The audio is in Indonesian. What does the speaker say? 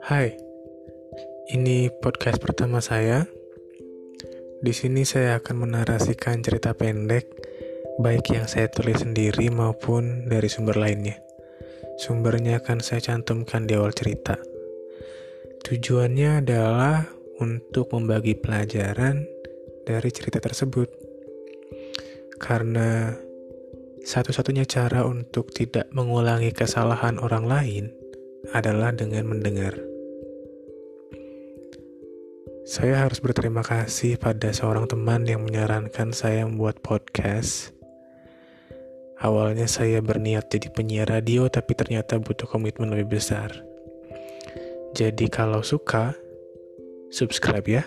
Hai, ini podcast pertama saya. Di sini saya akan menarasikan cerita pendek, baik yang saya tulis sendiri maupun dari sumber lainnya. Sumbernya akan saya cantumkan di awal cerita. Tujuannya adalah untuk membagi pelajaran dari cerita tersebut. Karena satu-satunya cara untuk tidak mengulangi kesalahan orang lain adalah dengan mendengar. Saya harus berterima kasih pada seorang teman yang menyarankan saya membuat podcast. Awalnya saya berniat jadi penyiar radio, tapi ternyata butuh komitmen lebih besar. Jadi, kalau suka, subscribe ya.